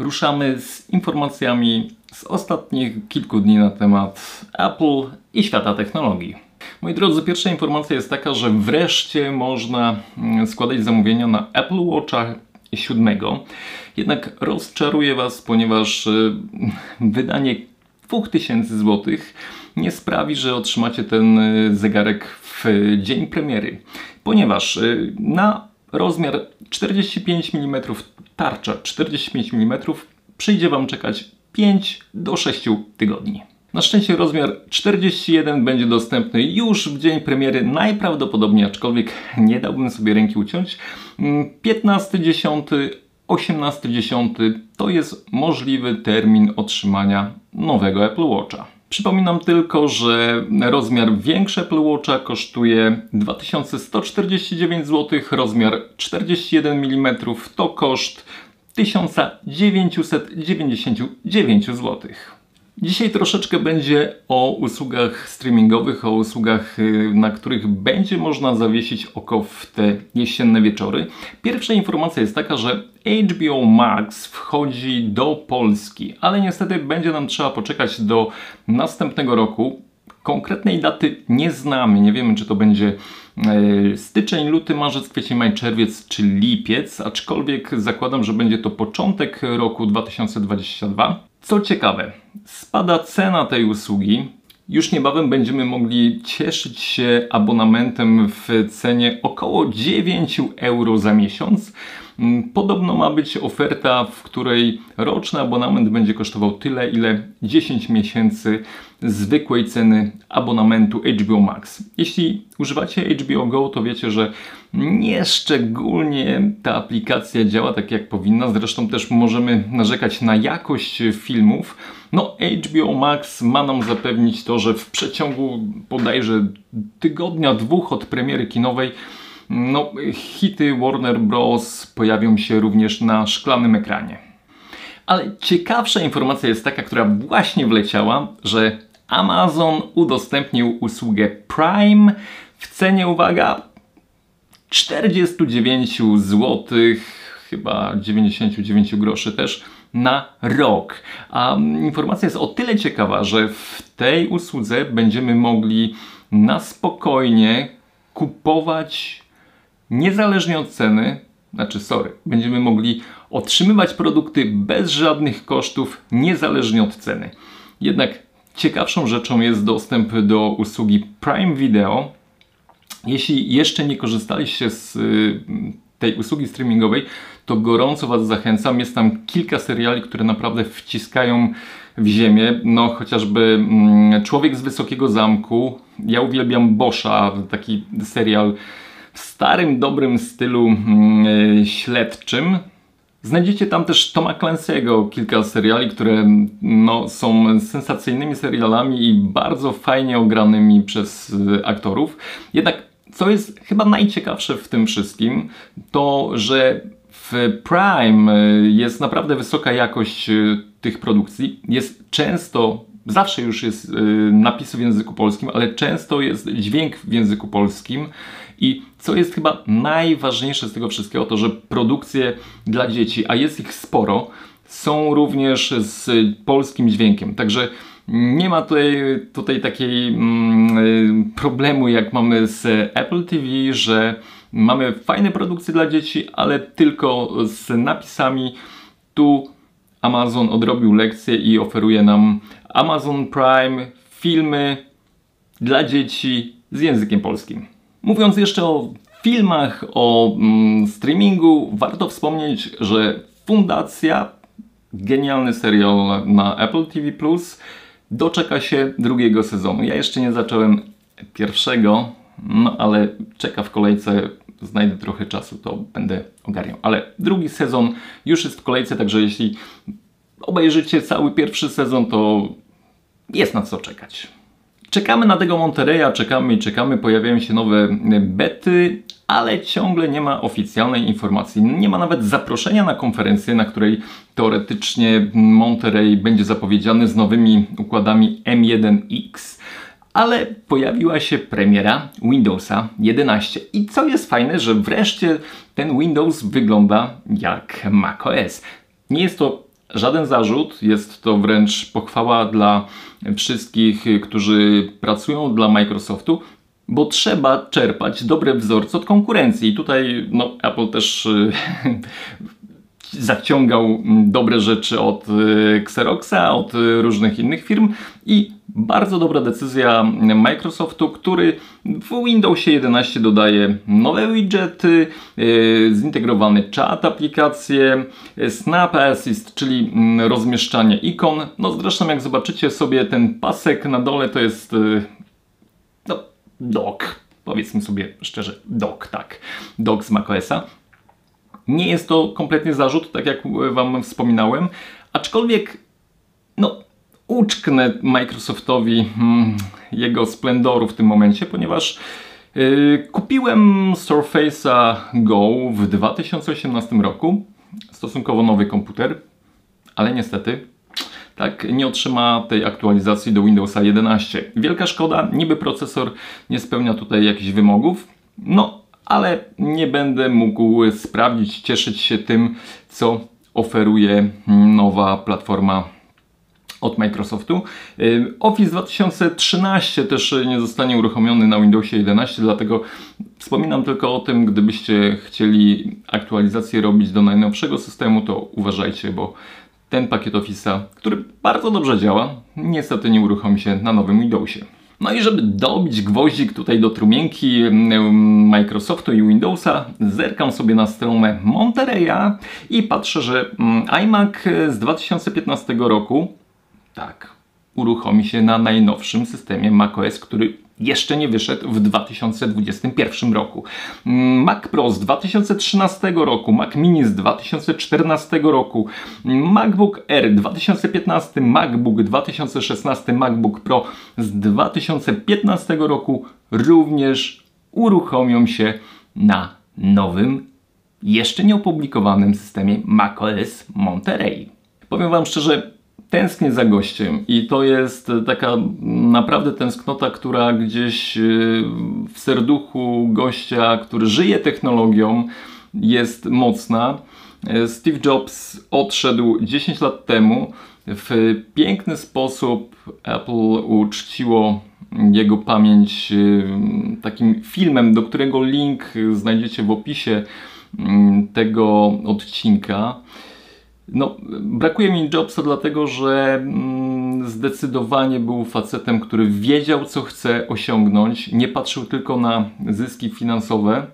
ruszamy z informacjami z ostatnich kilku dni na temat Apple i świata technologii. Moi drodzy, pierwsza informacja jest taka, że wreszcie można mm, składać zamówienia na Apple Watcha 7. Jednak rozczaruję Was, ponieważ y, wydanie 2000 zł nie sprawi, że otrzymacie ten y, zegarek w dzień premiery. Ponieważ y, na rozmiar 45 mm tarcza 45 mm przyjdzie Wam czekać 5 do 6 tygodni. Na szczęście rozmiar 41 będzie dostępny już w dzień premiery, najprawdopodobniej, aczkolwiek nie dałbym sobie ręki uciąć. 15.10, 18.10 to jest możliwy termin otrzymania nowego Apple Watcha. Przypominam tylko, że rozmiar większy Apple kosztuje 2149 zł, rozmiar 41 mm to koszt 1999 zł. Dzisiaj troszeczkę będzie o usługach streamingowych, o usługach, y, na których będzie można zawiesić oko w te jesienne wieczory. Pierwsza informacja jest taka, że HBO Max wchodzi do Polski, ale niestety będzie nam trzeba poczekać do następnego roku. Konkretnej daty nie znamy, nie wiemy czy to będzie e, styczeń, luty, marzec, kwiecień, maj, czerwiec czy lipiec, aczkolwiek zakładam, że będzie to początek roku 2022. Co ciekawe, spada cena tej usługi. Już niebawem będziemy mogli cieszyć się abonamentem w cenie około 9 euro za miesiąc. Mm, podobno ma być oferta, w której roczny abonament będzie kosztował tyle, ile 10 miesięcy zwykłej ceny abonamentu HBO Max. Jeśli używacie HBO Go, to wiecie, że nie szczególnie ta aplikacja działa tak jak powinna. Zresztą też możemy narzekać na jakość filmów. No, HBO Max ma nam zapewnić to, że w przeciągu bodajże tygodnia, dwóch od premiery kinowej no, hity Warner Bros. pojawią się również na szklanym ekranie. Ale ciekawsza informacja jest taka, która właśnie wleciała, że Amazon udostępnił usługę Prime w cenie, uwaga, 49 zł, chyba 99 groszy też na rok. A informacja jest o tyle ciekawa, że w tej usłudze będziemy mogli na spokojnie kupować niezależnie od ceny, znaczy sorry, będziemy mogli otrzymywać produkty bez żadnych kosztów, niezależnie od ceny. Jednak ciekawszą rzeczą jest dostęp do usługi Prime Video. Jeśli jeszcze nie korzystaliście z y, tej usługi streamingowej, to gorąco Was zachęcam. Jest tam kilka seriali, które naprawdę wciskają w ziemię. No chociażby mm, Człowiek z Wysokiego Zamku. Ja uwielbiam Boscha, taki serial w starym, dobrym stylu mm, śledczym. Znajdziecie tam też Toma Clancy'ego, kilka seriali, które no, są sensacyjnymi serialami i bardzo fajnie ogranymi przez y, aktorów. Jednak co jest chyba najciekawsze w tym wszystkim, to że w Prime y, jest naprawdę wysoka jakość tych produkcji. Jest często zawsze już jest napis w języku polskim, ale często jest dźwięk w języku polskim. I co jest chyba najważniejsze z tego wszystkiego, to że produkcje dla dzieci, a jest ich sporo, są również z polskim dźwiękiem. Także nie ma tutaj, tutaj takiej mm, y, problemu, jak mamy z Apple TV, że mamy fajne produkcje dla dzieci, ale tylko z napisami. Tu Amazon odrobił lekcję i oferuje nam Amazon Prime filmy dla dzieci z językiem polskim. Mówiąc jeszcze o filmach, o mm, streamingu, warto wspomnieć, że Fundacja, genialny serial na Apple TV doczeka się drugiego sezonu. Ja jeszcze nie zacząłem pierwszego, no ale czeka w kolejce, znajdę trochę czasu, to będę ogarniał. Ale drugi sezon już jest w kolejce, także jeśli obejrzycie cały pierwszy sezon, to jest na co czekać. Czekamy na tego Monterey'a, czekamy i czekamy, pojawiają się nowe bety, ale ciągle nie ma oficjalnej informacji. Nie ma nawet zaproszenia na konferencję, na której teoretycznie Monterey będzie zapowiedziany z nowymi układami M1X, ale pojawiła się premiera Windowsa 11. I co jest fajne, że wreszcie ten Windows wygląda jak macOS. Nie jest to żaden zarzut, jest to wręcz pochwała dla wszystkich, którzy pracują dla Microsoftu, bo trzeba czerpać dobre wzorce od konkurencji. I tutaj no, Apple też zaciągał dobre rzeczy od y, Xeroxa, od y, różnych innych firm i bardzo dobra decyzja Microsoftu, który w Windowsie 11 dodaje nowe widgety, y, zintegrowany czat, aplikacje, Snap Assist, czyli mm, rozmieszczanie ikon. No zresztą jak zobaczycie sobie ten pasek na dole to jest no, dock, powiedzmy sobie szczerze, dock, tak, dock z macOSa. Nie jest to kompletnie zarzut, tak jak Wam wspominałem, aczkolwiek no, uczknę Microsoftowi hmm, jego splendoru w tym momencie, ponieważ yy, kupiłem Surface'a Go w 2018 roku, stosunkowo nowy komputer, ale niestety tak nie otrzyma tej aktualizacji do Windowsa 11. Wielka szkoda, niby procesor nie spełnia tutaj jakichś wymogów, no ale nie będę mógł sprawdzić, cieszyć się tym, co oferuje nowa platforma od Microsoftu. Y, Office 2013 też nie zostanie uruchomiony na Windowsie 11, dlatego wspominam tylko o tym, gdybyście chcieli aktualizację robić do najnowszego systemu, to uważajcie, bo ten pakiet Office'a, który bardzo dobrze działa, niestety nie uruchomi się na nowym Windowsie. No i żeby dobić gwoździk tutaj do trumienki Microsoftu i Windowsa, zerkam sobie na stronę Monterey'a i patrzę, że iMac z 2015 roku, tak, uruchomi się na najnowszym systemie macOS, który jeszcze nie wyszedł w 2021 roku. Mac Pro z 2013 roku, Mac Mini z 2014 roku, MacBook Air 2015, MacBook 2016, MacBook Pro z 2015 roku również uruchomią się na nowym, jeszcze nieopublikowanym systemie macOS Monterey. Powiem Wam szczerze, tęsknię za gościem i to jest taka naprawdę tęsknota, która gdzieś y, w serduchu gościa, który żyje technologią, jest mocna. Steve Jobs odszedł 10 lat temu. W piękny sposób Apple uczciło jego pamięć y, takim filmem, do którego link znajdziecie w opisie mm, tego odcinka. No, brakuje mi Jobsa dlatego, że mm, zdecydowanie był facetem, który wiedział, co chce osiągnąć, nie patrzył tylko na zyski finansowe,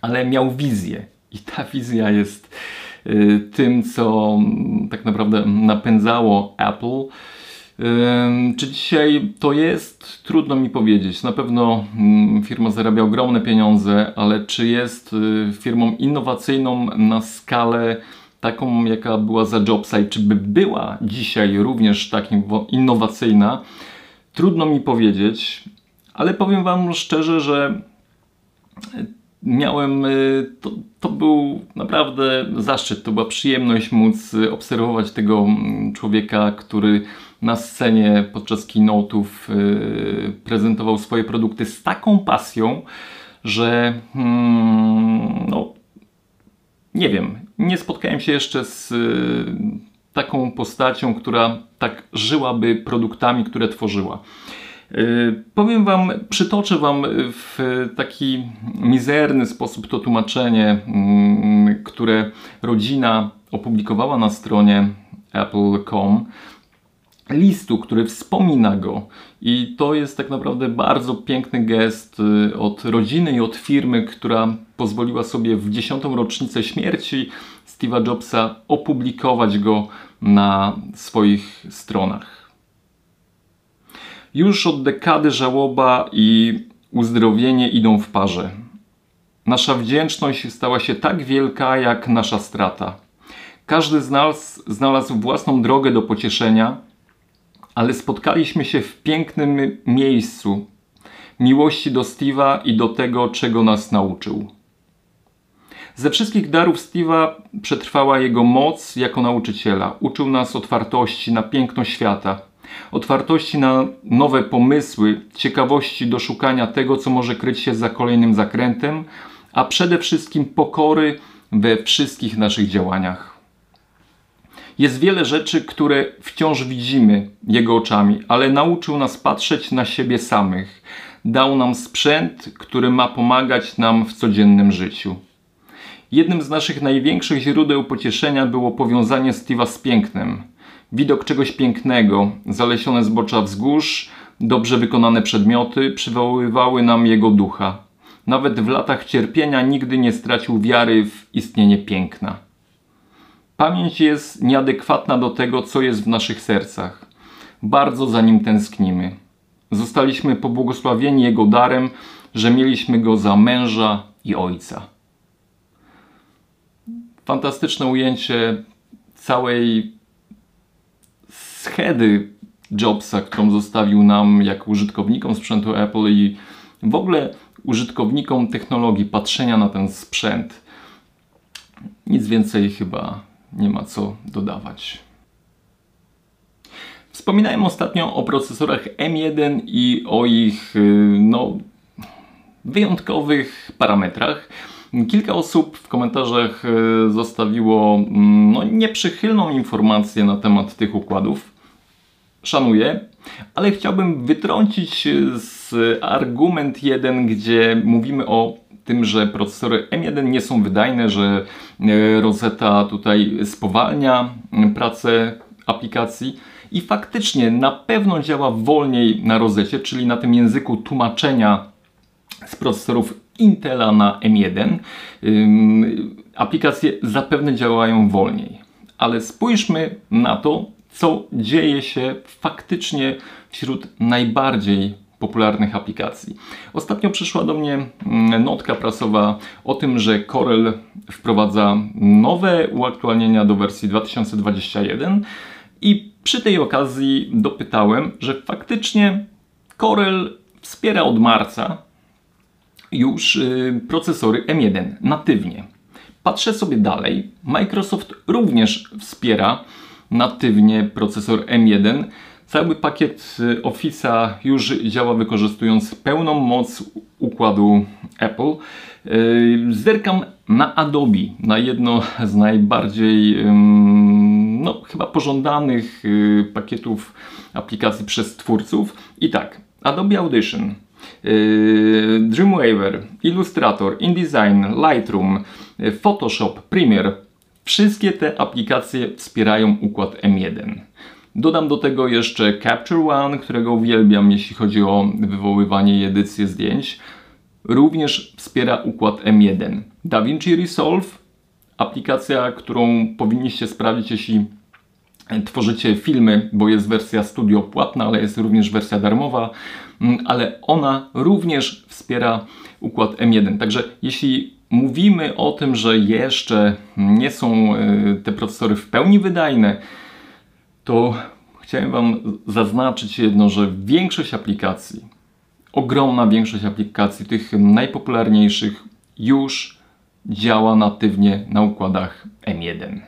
ale miał wizję. I ta wizja jest y, tym, co mm, tak naprawdę napędzało Apple. Czy dzisiaj to jest? Trudno mi powiedzieć. Na pewno mm, firma zarabia ogromne pieniądze, ale czy jest y, firmą innowacyjną na skalę taką, jaka była za Jobsa i czy by była dzisiaj również tak innowacyjna, trudno mi powiedzieć, ale powiem Wam szczerze, że miałem, y, to, to był naprawdę zaszczyt, to była przyjemność móc obserwować tego mm, człowieka, który na scenie podczas keynote'ów prezentował swoje produkty z taką pasją, że hmm, no, nie wiem, nie spotkałem się jeszcze z y, taką postacią, która tak żyłaby produktami, które tworzyła. Y, powiem Wam, przytoczę Wam w taki mizerny sposób to tłumaczenie, mm, które rodzina opublikowała na stronie apple.com listu, który wspomina go. I to jest tak naprawdę bardzo piękny gest y, od rodziny i od firmy, która pozwoliła sobie w dziesiątą rocznicę śmierci Steve'a Jobsa opublikować go na swoich stronach. Już od dekady żałoba i uzdrowienie idą w parze. Nasza wdzięczność stała się tak wielka jak nasza strata. Każdy z nas znalazł własną drogę do pocieszenia ale spotkaliśmy się w pięknym miejscu miłości do Steve'a i do tego, czego nas nauczył. Ze wszystkich darów Steve'a przetrwała jego moc jako nauczyciela. Uczył nas otwartości na piękno świata, otwartości na nowe pomysły, ciekawości do szukania tego, co może kryć się za kolejnym zakrętem, a przede wszystkim pokory we wszystkich naszych działaniach. Jest wiele rzeczy, które wciąż widzimy Jego oczami, ale nauczył nas patrzeć na siebie samych. Dał nam sprzęt, który ma pomagać nam w codziennym życiu. Jednym z naszych największych źródeł pocieszenia było powiązanie Steve'a z pięknem. Widok czegoś pięknego, zalesione zbocza wzgórz, dobrze wykonane przedmioty przywoływały nam jego ducha. Nawet w latach cierpienia nigdy nie stracił wiary w istnienie piękna. Pamięć jest nieadekwatna do tego, co jest w naszych sercach. Bardzo za nim tęsknimy. Zostaliśmy pobłogosławieni jego darem, że mieliśmy go za męża i ojca. Fantastyczne ujęcie całej schedy Jobsa, którą zostawił nam jako użytkownikom sprzętu Apple i w ogóle użytkownikom technologii, patrzenia na ten sprzęt. Nic więcej chyba nie ma co dodawać. Wspominałem ostatnio o procesorach M1 i o ich y, no, wyjątkowych parametrach. Kilka osób w komentarzach y, zostawiło mm, no, nieprzychylną informację na temat tych układów. Szanuję, ale chciałbym wytrącić z argument jeden, gdzie mówimy o tym, że procesory M1 nie są wydajne, że e, Rosetta tutaj spowalnia pracę aplikacji i faktycznie na pewno działa wolniej na rozecie, czyli na tym języku tłumaczenia z procesorów Intela na M1. Aplikacje zapewne działają wolniej, ale spójrzmy na to, co dzieje się faktycznie wśród najbardziej popularnych aplikacji. Ostatnio przyszła do mnie mm, notka prasowa o tym, że Corel wprowadza nowe uaktualnienia do wersji 2021 i przy tej okazji dopytałem, że faktycznie Corel wspiera od marca już y, procesory M1 natywnie. Patrzę sobie dalej. Microsoft również wspiera natywnie procesor M1. Cały pakiet y, Office'a już działa wykorzystując pełną moc układu Apple. Y, zerkam na Adobe, na jedno z najbardziej no, chyba pożądanych y, pakietów aplikacji przez twórców. I tak, Adobe Audition, Dreamweaver, Illustrator, InDesign, Lightroom, Photoshop, Premiere, Wszystkie te aplikacje wspierają układ M1. Dodam do tego jeszcze Capture One, którego uwielbiam, jeśli chodzi o wywoływanie i edycję zdjęć. Również wspiera układ M1. DaVinci Resolve, aplikacja, którą powinniście sprawdzić, jeśli tworzycie filmy, bo jest wersja studio płatna, ale jest również wersja darmowa, mm, ale ona również wspiera układ M1. Także jeśli mówimy o tym, że jeszcze nie są e, te procesory w pełni wydajne, to chciałem Wam zaznaczyć jedno, że większość aplikacji, ogromna większość aplikacji, tych najpopularniejszych, już działa natywnie na układach M1.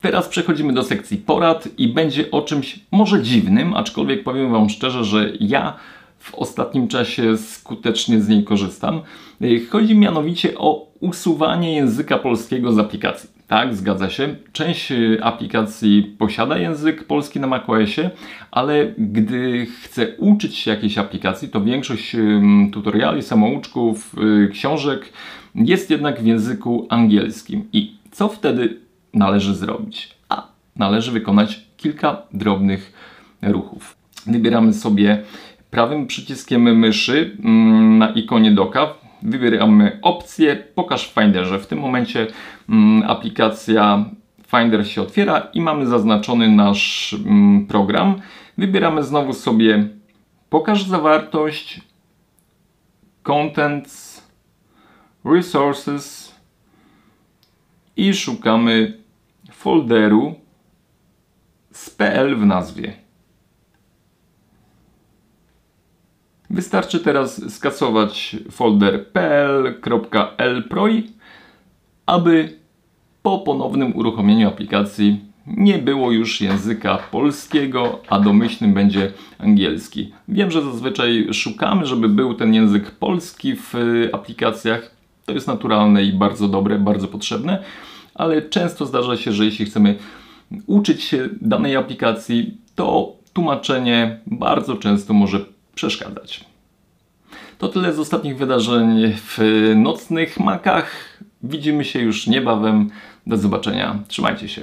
Teraz przechodzimy do sekcji porad i będzie o czymś może dziwnym, aczkolwiek powiem Wam szczerze, że ja w ostatnim czasie skutecznie z niej korzystam. Chodzi mianowicie o usuwanie języka polskiego z aplikacji. Tak, zgadza się. Część y, aplikacji posiada język polski na macOSie, ale gdy chcę uczyć się jakiejś aplikacji, to większość tutoriali, samouczków, y, książek jest jednak w języku angielskim. I co wtedy należy zrobić? A należy wykonać kilka drobnych ruchów. Wybieramy sobie prawym przyciskiem myszy na ikonie doka wybieramy opcję Pokaż w Finderze. W tym momencie mm, aplikacja Finder się otwiera i mamy zaznaczony nasz mm, program. Wybieramy znowu sobie Pokaż zawartość, Contents, Resources i szukamy folderu z PL w nazwie. Wystarczy teraz skasować folder pl.lproj, aby po ponownym uruchomieniu aplikacji nie było już języka polskiego, a domyślnym będzie angielski. Wiem, że zazwyczaj szukamy, żeby był ten język polski w aplikacjach. To jest naturalne i bardzo dobre, bardzo potrzebne, ale często zdarza się, że jeśli chcemy uczyć się danej aplikacji, to tłumaczenie bardzo często może przeszkadzać. To tyle z ostatnich wydarzeń w nocnych makach. Widzimy się już niebawem. Do zobaczenia. Trzymajcie się.